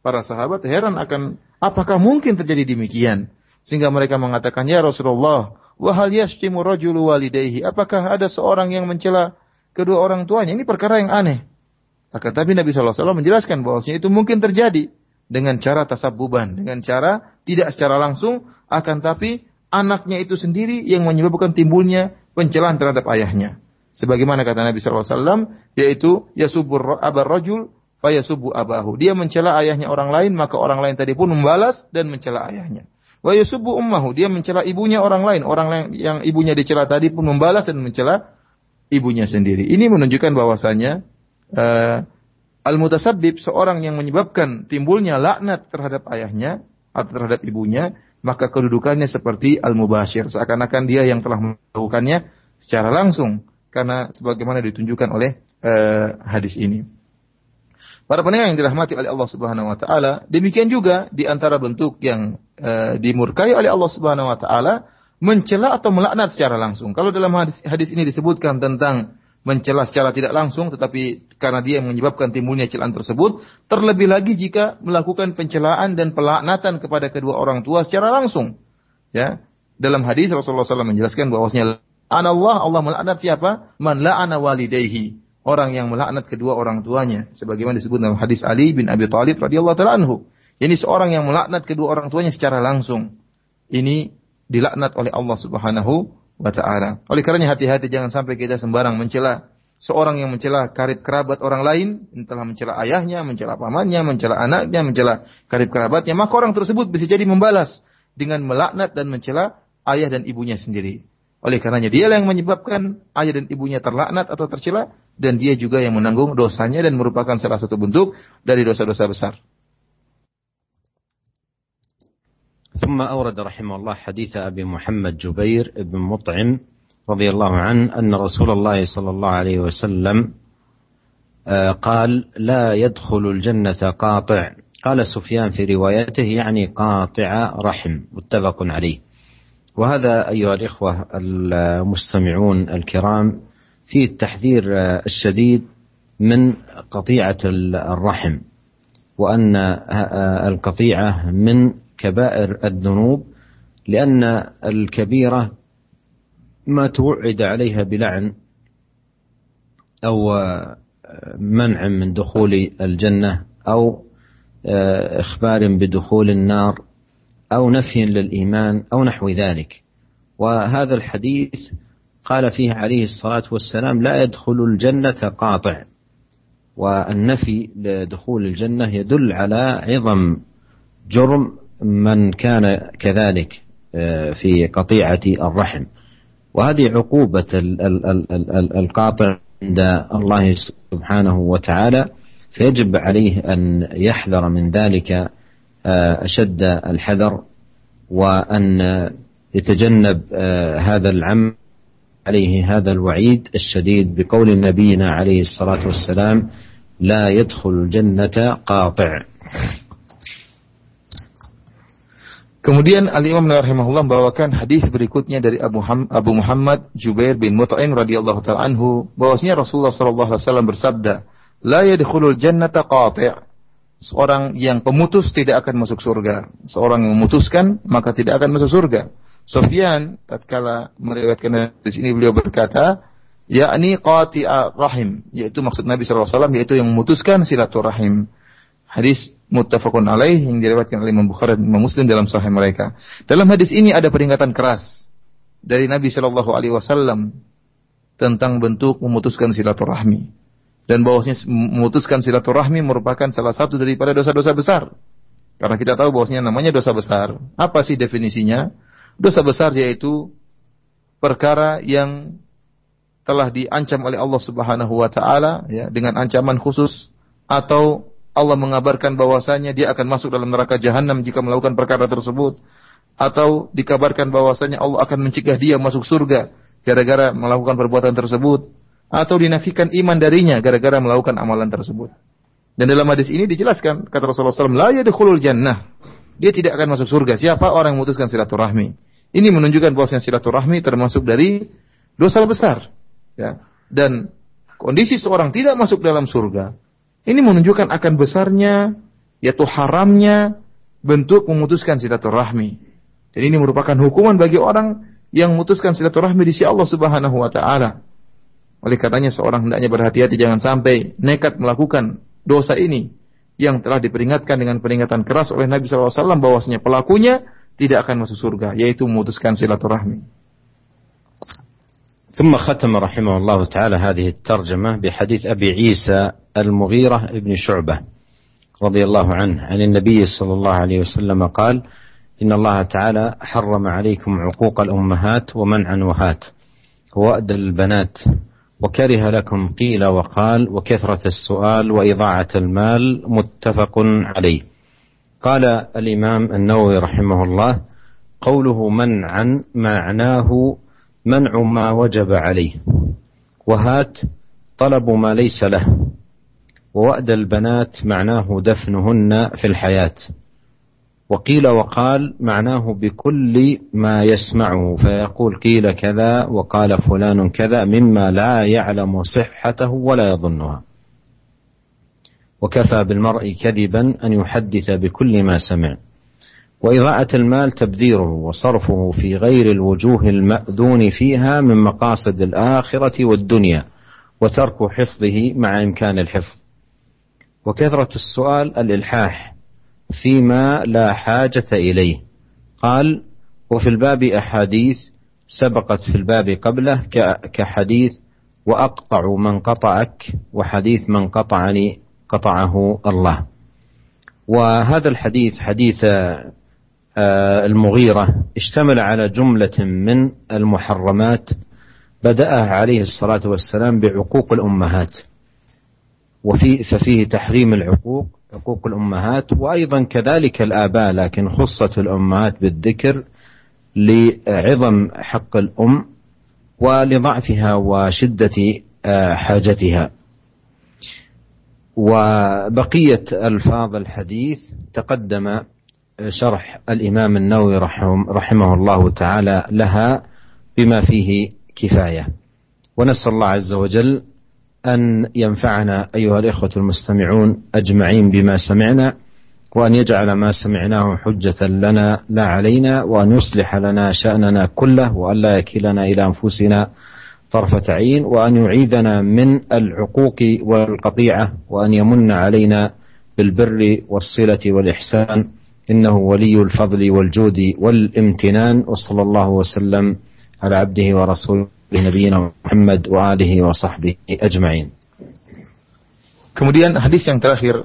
Para sahabat heran akan apakah mungkin terjadi demikian? Sehingga mereka mengatakan, "Ya Rasulullah, wa hal yashtimu rajulu walidayhi?" Apakah ada seorang yang mencela kedua orang tuanya? Ini perkara yang aneh. Akan tapi Nabi SAW menjelaskan bahwasanya itu mungkin terjadi dengan cara tasabuban, dengan cara tidak secara langsung, akan tapi anaknya itu sendiri yang menyebabkan timbulnya pencelahan terhadap ayahnya. Sebagaimana kata Nabi SAW, yaitu yasubur abar rajul fayasubu abahu. Dia mencela ayahnya orang lain, maka orang lain tadi pun membalas dan mencela ayahnya. Wa yasubu ummahu, dia mencela ibunya orang lain, orang yang ibunya dicela tadi pun membalas dan mencela ibunya sendiri. Ini menunjukkan bahwasanya uh, al-mutasabbib seorang yang menyebabkan timbulnya laknat terhadap ayahnya atau terhadap ibunya, maka kedudukannya seperti al-mubashir, seakan-akan dia yang telah melakukannya secara langsung karena sebagaimana ditunjukkan oleh uh, hadis ini. Para pendengar yang dirahmati oleh Allah Subhanahu wa taala, demikian juga di antara bentuk yang e, dimurkai oleh Allah Subhanahu wa taala mencela atau melaknat secara langsung. Kalau dalam hadis, hadis ini disebutkan tentang mencela secara tidak langsung tetapi karena dia yang menyebabkan timbulnya celaan tersebut, terlebih lagi jika melakukan pencelaan dan pelaknatan kepada kedua orang tua secara langsung. Ya. Dalam hadis Rasulullah SAW menjelaskan bahwasanya Allah Allah melaknat siapa? Man la'ana walidayhi orang yang melaknat kedua orang tuanya sebagaimana disebut dalam hadis Ali bin Abi Thalib radhiyallahu taala anhu. Ini seorang yang melaknat kedua orang tuanya secara langsung. Ini dilaknat oleh Allah Subhanahu wa taala. Oleh karenanya hati-hati jangan sampai kita sembarang mencela seorang yang mencela karib kerabat orang lain, telah mencela ayahnya, mencela pamannya, mencela anaknya, mencela karib kerabatnya, maka orang tersebut bisa jadi membalas dengan melaknat dan mencela ayah dan ibunya sendiri. Oleh karenanya dia yang menyebabkan ayah dan ibunya terlaknat atau tercela dan dia juga yang menanggung dosanya dan merupakan salah satu bentuk dari dosa-dosa besar. ثم أورد رحمه الله حديث أبي محمد جبير بن مطعم رضي الله عنه أن رسول الله صلى الله عليه وسلم قال لا يدخل الجنة قاطع قال سفيان في روايته يعني قاطع رحم متفق عليه وهذا أيها الإخوة المستمعون الكرام فيه التحذير الشديد من قطيعة الرحم وأن القطيعة من كبائر الذنوب لأن الكبيرة ما توعد عليها بلعن أو منع من دخول الجنة أو إخبار بدخول النار أو نفي للإيمان أو نحو ذلك. وهذا الحديث قال فيه عليه الصلاة والسلام لا يدخل الجنة قاطع. والنفي لدخول الجنة يدل على عظم جرم من كان كذلك في قطيعة الرحم. وهذه عقوبة القاطع عند الله سبحانه وتعالى فيجب عليه أن يحذر من ذلك أشد الحذر وأن يتجنب هذا العمل عليه هذا الوعيد الشديد بقول نبينا عليه الصلاة والسلام لا يدخل الجنة قاطع Kemudian Ali Imam rahimahullah membawakan hadis berikutnya dari Abu, Abu Muhammad Jubair bin Mut'im radhiyallahu taala anhu bahwasanya Rasulullah sallallahu alaihi wasallam bersabda, "La yadkhulul jannata qati'." Seorang yang pemutus tidak akan masuk surga. Seorang yang memutuskan maka tidak akan masuk surga. Sofyan tatkala meriwayatkan di sini beliau berkata, yakni qati'a rahim, yaitu maksud Nabi SAW yaitu yang memutuskan silaturahim. Hadis muttafaqun alaih yang diriwayatkan oleh Imam Bukhari dan Imam Muslim dalam sahih mereka. Dalam hadis ini ada peringatan keras dari Nabi Shallallahu Alaihi Wasallam tentang bentuk memutuskan silaturahmi dan bahwasanya memutuskan silaturahmi merupakan salah satu daripada dosa-dosa besar. Karena kita tahu bahwasanya namanya dosa besar. Apa sih definisinya? Dosa besar yaitu perkara yang telah diancam oleh Allah Subhanahu wa taala ya dengan ancaman khusus atau Allah mengabarkan bahwasanya dia akan masuk dalam neraka jahanam jika melakukan perkara tersebut atau dikabarkan bahwasanya Allah akan mencegah dia masuk surga gara-gara melakukan perbuatan tersebut atau dinafikan iman darinya gara-gara melakukan amalan tersebut. Dan dalam hadis ini dijelaskan kata Rasulullah SAW, la yadkhulul jannah. Dia tidak akan masuk surga. Siapa orang yang memutuskan silaturahmi? Ini menunjukkan bahwa silaturahmi termasuk dari dosa besar. Ya. Dan kondisi seorang tidak masuk dalam surga, ini menunjukkan akan besarnya, yaitu haramnya bentuk memutuskan silaturahmi. Dan ini merupakan hukuman bagi orang yang memutuskan silaturahmi di sisi Allah Subhanahu wa taala. Oleh karenanya seorang hendaknya berhati-hati jangan sampai nekat melakukan dosa ini yang telah diperingatkan dengan peringatan keras oleh Nabi SAW bahwasanya pelakunya tidak akan masuk surga, yaitu memutuskan silaturahmi. ثم ختم رحمه الله تعالى هذه الترجمة بحديث أبي عيسى المغيرة ابن شعبة رضي الله عنه عن النبي صلى الله عليه وسلم قال إن الله تعالى حرم عليكم عقوق الأمهات ومنع وهات وأد البنات وكره لكم قيل وقال وكثرة السؤال وإضاعة المال متفق عليه. قال الإمام النووي رحمه الله قوله منعا معناه منع ما وجب عليه. وهات طلب ما ليس له. ووأد البنات معناه دفنهن في الحياة. وقيل وقال معناه بكل ما يسمعه فيقول قيل كذا وقال فلان كذا مما لا يعلم صحته ولا يظنها. وكفى بالمرء كذبا أن يحدث بكل ما سمع. واضاعه المال تبذيره وصرفه في غير الوجوه المأذون فيها من مقاصد الآخرة والدنيا وترك حفظه مع إمكان الحفظ. وكثرة السؤال الإلحاح فيما لا حاجة إليه. قال وفي الباب أحاديث سبقت في الباب قبله كحديث وأقطع من قطعك وحديث من قطعني قطعه الله. وهذا الحديث حديث آه، المغيرة اشتمل على جملة من المحرمات بدأها عليه الصلاة والسلام بعقوق الأمهات. وفي ففيه تحريم العقوق حقوق الأمهات وأيضا كذلك الآباء لكن خصت الأمهات بالذكر لعظم حق الأم ولضعفها وشدة آه، حاجتها. وبقية ألفاظ الحديث تقدم شرح الإمام النووي رحمه الله تعالى لها بما فيه كفاية. ونسأل الله عز وجل أن ينفعنا أيها الإخوة المستمعون أجمعين بما سمعنا وأن يجعل ما سمعناه حجة لنا لا علينا وأن يصلح لنا شأننا كله وأن لا يكلنا إلى أنفسنا طرفة عين وأن يعيذنا من العقوق والقطيعة وأن يمن علينا بالبر والصلة والإحسان. إنه ولي الفضل والجود والامتنان وصلى الله وسلم على عبده ورسوله. لنبينا محمد وآله وصحبه أجمعين Kemudian hadis yang terakhir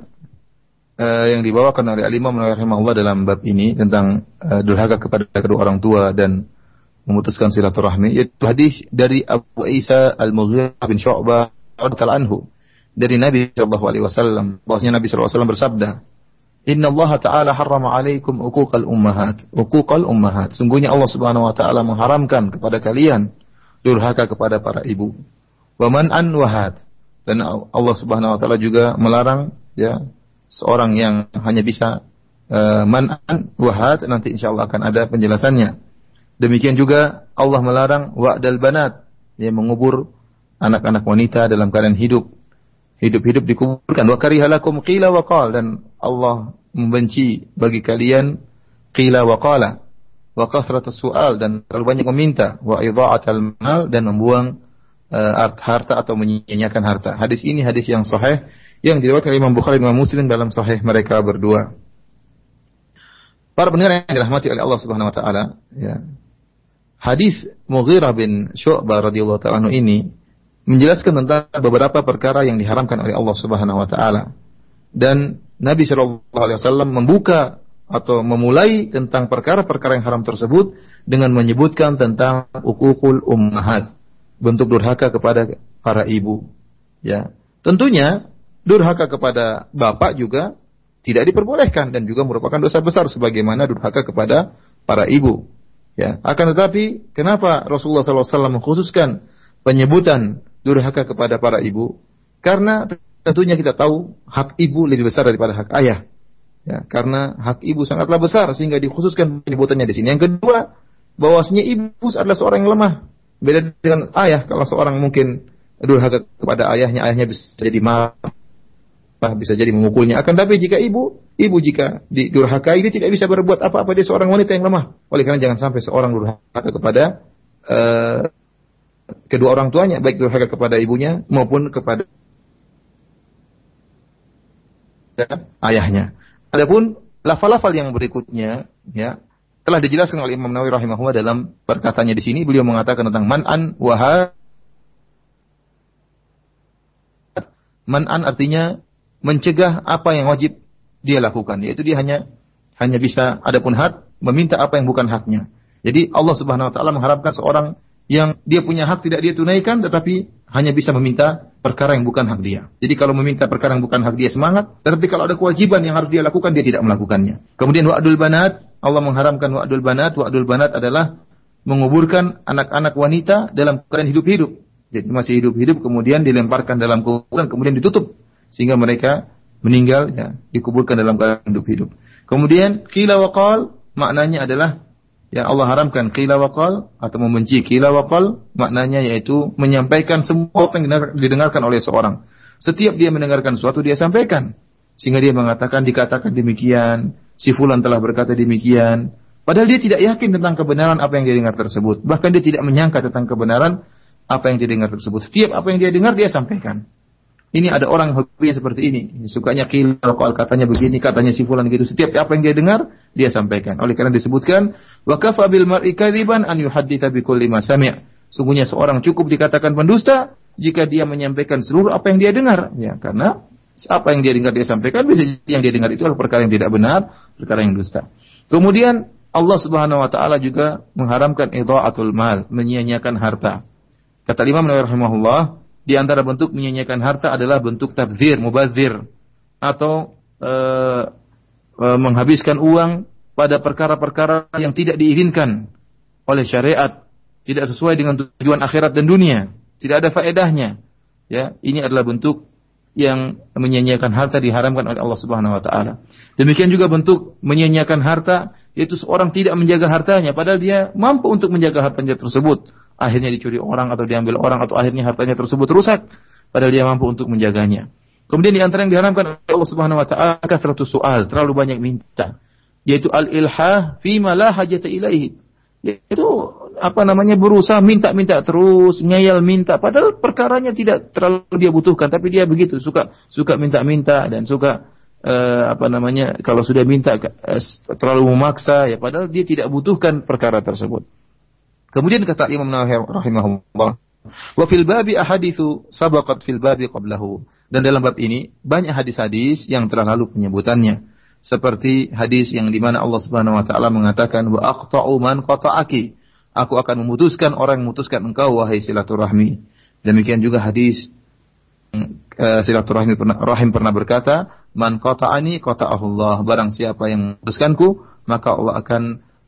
uh, yang dibawakan oleh Al-Imam rahimahullah dalam bab ini tentang uh, durhaka kepada kedua orang tua dan memutuskan silaturahmi yaitu hadis dari Abu Isa Al-Mughirah bin Syu'bah radhiyallahu anhu dari Nabi sallallahu alaihi wasallam bahwasanya Nabi sallallahu alaihi wasallam bersabda Inna Allah Ta'ala harrama alaikum uquqal ummahat uquqal ummahat sungguhnya Allah Subhanahu wa taala mengharamkan kepada kalian durhaka kepada para ibu. Waman an wahad dan Allah Subhanahu wa taala juga melarang ya seorang yang hanya bisa uh, man an wahad nanti insyaallah akan ada penjelasannya. Demikian juga Allah melarang wa'dal banat ya mengubur anak-anak wanita dalam keadaan hidup. Hidup-hidup dikuburkan. Wa karihalakum qila wa qal dan Allah membenci bagi kalian qila wa qala wa kasratus su'al dan terlalu banyak meminta wa idha'atal mal dan membuang uh, harta atau menyia-nyiakan harta. Hadis ini hadis yang sahih yang diriwayatkan Imam Bukhari dan Muslim dalam sahih mereka berdua. Para pendengar yang dirahmati oleh Allah Subhanahu wa taala, ya. hadis Mughirah bin Syu'bah radhiyallahu taala ini menjelaskan tentang beberapa perkara yang diharamkan oleh Allah Subhanahu wa taala. Dan Nabi Shallallahu alaihi wasallam membuka atau memulai tentang perkara-perkara yang haram tersebut dengan menyebutkan tentang ukukul ummahat, bentuk durhaka kepada para ibu. Ya. Tentunya durhaka kepada bapak juga tidak diperbolehkan dan juga merupakan dosa besar sebagaimana durhaka kepada para ibu. Ya, akan tetapi kenapa Rasulullah SAW mengkhususkan penyebutan durhaka kepada para ibu? Karena tentunya kita tahu hak ibu lebih besar daripada hak ayah. Ya, karena hak ibu sangatlah besar sehingga dikhususkan penyebutannya di sini. Yang kedua, bahwasanya ibu adalah seorang yang lemah. Beda dengan ayah kalau seorang mungkin durhaka kepada ayahnya, ayahnya bisa jadi marah, bisa jadi memukulnya. Akan tapi jika ibu, ibu jika didurhakai dia tidak bisa berbuat apa-apa dia seorang wanita yang lemah. Oleh karena jangan sampai seorang durhaka kepada uh, kedua orang tuanya, baik durhaka kepada ibunya maupun kepada ayahnya. Adapun lafal-lafal yang berikutnya ya telah dijelaskan oleh Imam Nawawi rahimahullah dalam perkataannya di sini beliau mengatakan tentang man'an wa man'an artinya mencegah apa yang wajib dia lakukan yaitu dia hanya hanya bisa adapun hak meminta apa yang bukan haknya. Jadi Allah Subhanahu wa taala mengharapkan seorang yang dia punya hak tidak dia tunaikan tetapi hanya bisa meminta perkara yang bukan hak dia. Jadi kalau meminta perkara yang bukan hak dia semangat, tetapi kalau ada kewajiban yang harus dia lakukan dia tidak melakukannya. Kemudian wa'dul banat, Allah mengharamkan wa'dul banat. Wa'dul banat adalah menguburkan anak-anak wanita dalam keadaan hidup-hidup. Jadi masih hidup-hidup kemudian dilemparkan dalam kuburan kemudian ditutup sehingga mereka meninggal ya dikuburkan dalam keadaan hidup-hidup. Kemudian qila waqal maknanya adalah yang Allah haramkan qila waqal atau membenci qila waqal maknanya yaitu menyampaikan semua apa yang didengarkan oleh seorang. Setiap dia mendengarkan sesuatu dia sampaikan sehingga dia mengatakan dikatakan demikian, si fulan telah berkata demikian, padahal dia tidak yakin tentang kebenaran apa yang dia dengar tersebut. Bahkan dia tidak menyangka tentang kebenaran apa yang dia dengar tersebut. Setiap apa yang dia dengar dia sampaikan. Ini ada orang hobinya seperti ini. Sukanya kilau, kalau katanya begini, katanya si fulan gitu. Setiap apa yang dia dengar, dia sampaikan. Oleh karena disebutkan, wa kafa bil mar'i kadziban an yuhadditha bi kulli ma sami'. Sungguhnya seorang cukup dikatakan pendusta jika dia menyampaikan seluruh apa yang dia dengar. Ya, karena apa yang dia dengar dia sampaikan, bisa yang dia dengar itu adalah perkara yang tidak benar, perkara yang dusta. Kemudian Allah Subhanahu wa taala juga mengharamkan idha'atul mal, menyia-nyiakan harta. Kata Imam Nawawi rahimahullah, di antara bentuk menyanyikan harta adalah bentuk tabzir, mubazir atau e, e, menghabiskan uang pada perkara-perkara yang tidak diizinkan oleh syariat, tidak sesuai dengan tujuan akhirat dan dunia, tidak ada faedahnya. Ya, ini adalah bentuk yang menyanyiakan harta diharamkan oleh Allah Subhanahu wa taala. Demikian juga bentuk menyanyiakan harta yaitu seorang tidak menjaga hartanya padahal dia mampu untuk menjaga hartanya tersebut akhirnya dicuri orang atau diambil orang atau akhirnya hartanya tersebut rusak padahal dia mampu untuk menjaganya. Kemudian di antara yang diharamkan oleh Allah Subhanahu wa taala kasratus soal, terlalu banyak minta. Yaitu al-ilhah fi ma la hajata ilaihi. Yaitu apa namanya berusaha minta-minta terus, ngeyel minta padahal perkaranya tidak terlalu dia butuhkan tapi dia begitu suka suka minta-minta dan suka uh, apa namanya kalau sudah minta uh, terlalu memaksa ya padahal dia tidak butuhkan perkara tersebut. Kemudian kata Imam Nawawi rahimahullah, wa fil babi ahaditsu sabaqat fil babi qablahu. Dan dalam bab ini banyak hadis-hadis yang telah lalu penyebutannya. Seperti hadis yang di mana Allah Subhanahu wa taala mengatakan wa aqta'u man qata'aki. Aku akan memutuskan orang yang memutuskan engkau wahai silaturahmi. Demikian juga hadis uh, silaturahmi pernah, rahim pernah berkata, "Man qata'ani qata'ahullah." Barang siapa yang memutuskanku, maka Allah akan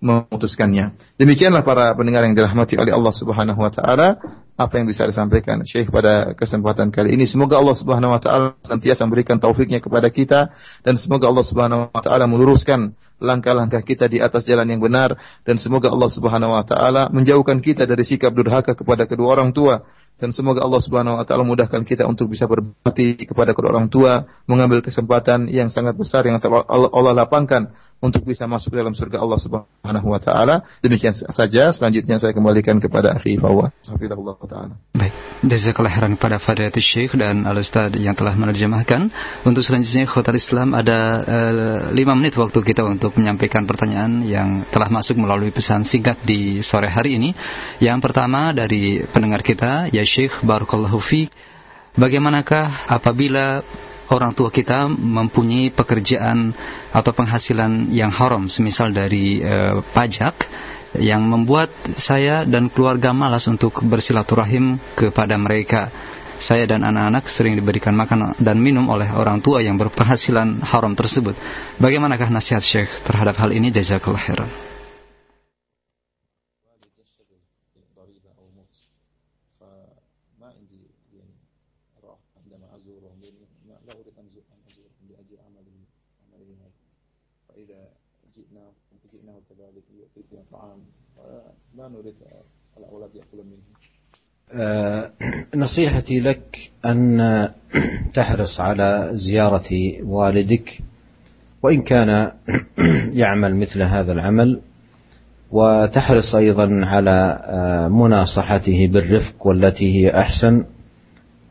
memutuskannya. Demikianlah para pendengar yang dirahmati oleh Allah Subhanahu wa taala, apa yang bisa disampaikan Syekh pada kesempatan kali ini. Semoga Allah Subhanahu wa taala senantiasa memberikan taufiknya kepada kita dan semoga Allah Subhanahu wa taala meluruskan langkah-langkah kita di atas jalan yang benar dan semoga Allah Subhanahu wa taala menjauhkan kita dari sikap durhaka kepada kedua orang tua dan semoga Allah Subhanahu wa taala mudahkan kita untuk bisa berbakti kepada kedua orang tua, mengambil kesempatan yang sangat besar yang Allah, lapangkan untuk bisa masuk dalam surga Allah Subhanahu wa taala. Demikian saja, selanjutnya saya kembalikan kepada akhi Fawwa. Hafizahullah taala. Baik. Jazakallah khairan kepada Fadilatul Syekh dan Al Ustaz yang telah menerjemahkan. Untuk selanjutnya Khotar Islam ada eh, 5 menit waktu kita untuk menyampaikan pertanyaan yang telah masuk melalui pesan singkat di sore hari ini. Yang pertama dari pendengar kita, ya Syekh Barakallahu Fi. Bagaimanakah apabila orang tua kita mempunyai pekerjaan atau penghasilan yang haram, semisal dari uh, pajak, yang membuat saya dan keluarga malas untuk bersilaturahim kepada mereka. Saya dan anak-anak sering diberikan makan dan minum oleh orang tua yang berpenghasilan haram tersebut. Bagaimanakah nasihat Syekh terhadap hal ini? Jazakallah khairan. نصيحتي لك أن تحرص على زيارة والدك وإن كان يعمل مثل هذا العمل وتحرص أيضا على آه، مناصحته بالرفق والتي هي أحسن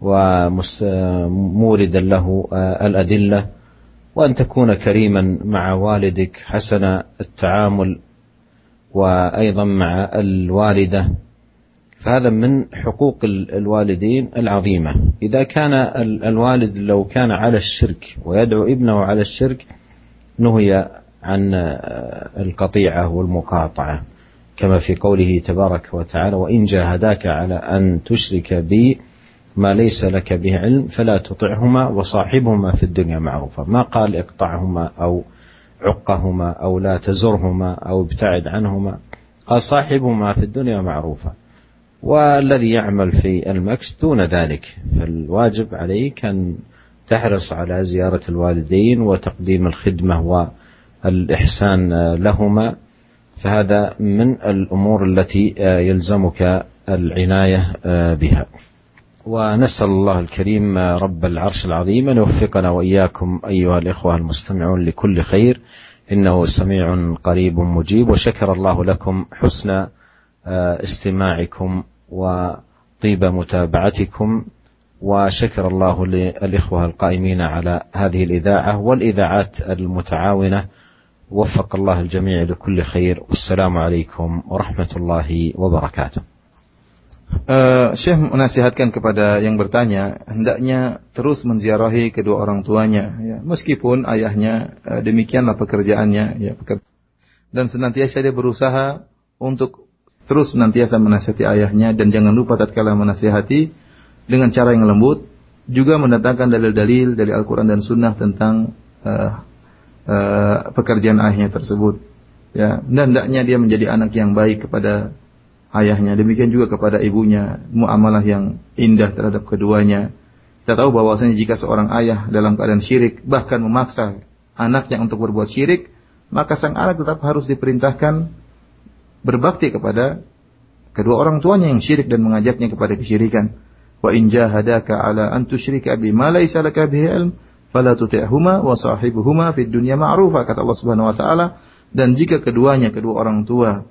وموردا له آه، الأدلة وأن تكون كريما مع والدك حسن التعامل وأيضا مع الوالدة. فهذا من حقوق الوالدين العظيمة. إذا كان الوالد لو كان على الشرك ويدعو ابنه على الشرك نهي عن القطيعة والمقاطعة. كما في قوله تبارك وتعالى وإن جاهداك على أن تشرك بي ما ليس لك به علم فلا تطعهما وصاحبهما في الدنيا معروفا. ما قال اقطعهما أو عقهما أو لا تزرهما أو ابتعد عنهما. قال صاحبهما في الدنيا معروفا. والذي يعمل في المكس دون ذلك. فالواجب عليك أن تحرص على زيارة الوالدين وتقديم الخدمة والإحسان لهما. فهذا من الأمور التي يلزمك العناية بها. ونسأل الله الكريم رب العرش العظيم أن يوفقنا وإياكم أيها الإخوة المستمعون لكل خير. إنه سميع قريب مجيب. وشكر الله لكم حسن استماعكم وطيب متابعتكم وشكر الله للإخوة القائمين على هذه الإذاعة والإذاعات المتعاونة وفق الله الجميع لكل خير والسلام عليكم ورحمة الله وبركاته Uh, Syekh menasihatkan kepada yang bertanya hendaknya terus menziarahi kedua orang tuanya ya meskipun ayahnya uh, demikianlah pekerjaannya ya dan senantiasa dia berusaha untuk terus senantiasa menasihati ayahnya dan jangan lupa tatkala menasihati dengan cara yang lembut juga mendatangkan dalil-dalil dari Al-Qur'an dan Sunnah tentang uh, uh, pekerjaan ayahnya tersebut. Ya dan hendaknya dia menjadi anak yang baik kepada ayahnya, demikian juga kepada ibunya, muamalah yang indah terhadap keduanya. Kita tahu bahwasanya jika seorang ayah dalam keadaan syirik bahkan memaksa anaknya untuk berbuat syirik, maka sang anak tetap harus diperintahkan berbakti kepada kedua orang tuanya yang syirik dan mengajaknya kepada kesyirikan. Wa in jahadaka ala an tusyrika bima laysa laka bihi ilm fala tuti'huma wa sahibuhuma fid dunya ma'rufa kata Allah Subhanahu wa taala dan jika keduanya kedua orang tua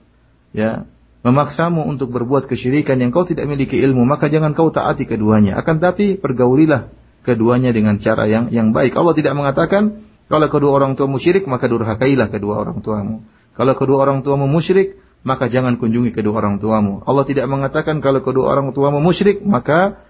ya memaksamu untuk berbuat kesyirikan yang kau tidak miliki ilmu, maka jangan kau taati keduanya. Akan tapi pergaulilah keduanya dengan cara yang yang baik. Allah tidak mengatakan kalau kedua orang tuamu syirik maka durhakailah kedua orang tuamu. Kalau kedua orang tuamu musyrik maka jangan kunjungi kedua orang tuamu. Allah tidak mengatakan kalau kedua orang tuamu musyrik maka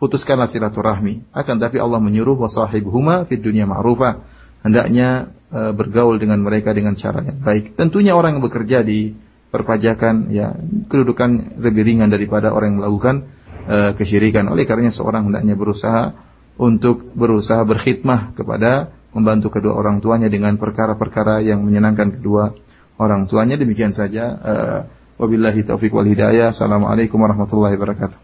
putuskanlah silaturahmi. Akan tapi Allah menyuruh wasahibuhuma fid dunya ma'rufa. Hendaknya e, bergaul dengan mereka dengan cara yang baik. Tentunya orang yang bekerja di perpajakan ya kedudukan lebih ringan daripada orang yang melakukan uh, kesyirikan. Oleh karenanya seorang hendaknya berusaha untuk berusaha berkhidmah kepada membantu kedua orang tuanya dengan perkara-perkara yang menyenangkan kedua orang tuanya. Demikian saja. Uh, wabillahi taufiq wal hidayah. Assalamualaikum warahmatullahi wabarakatuh.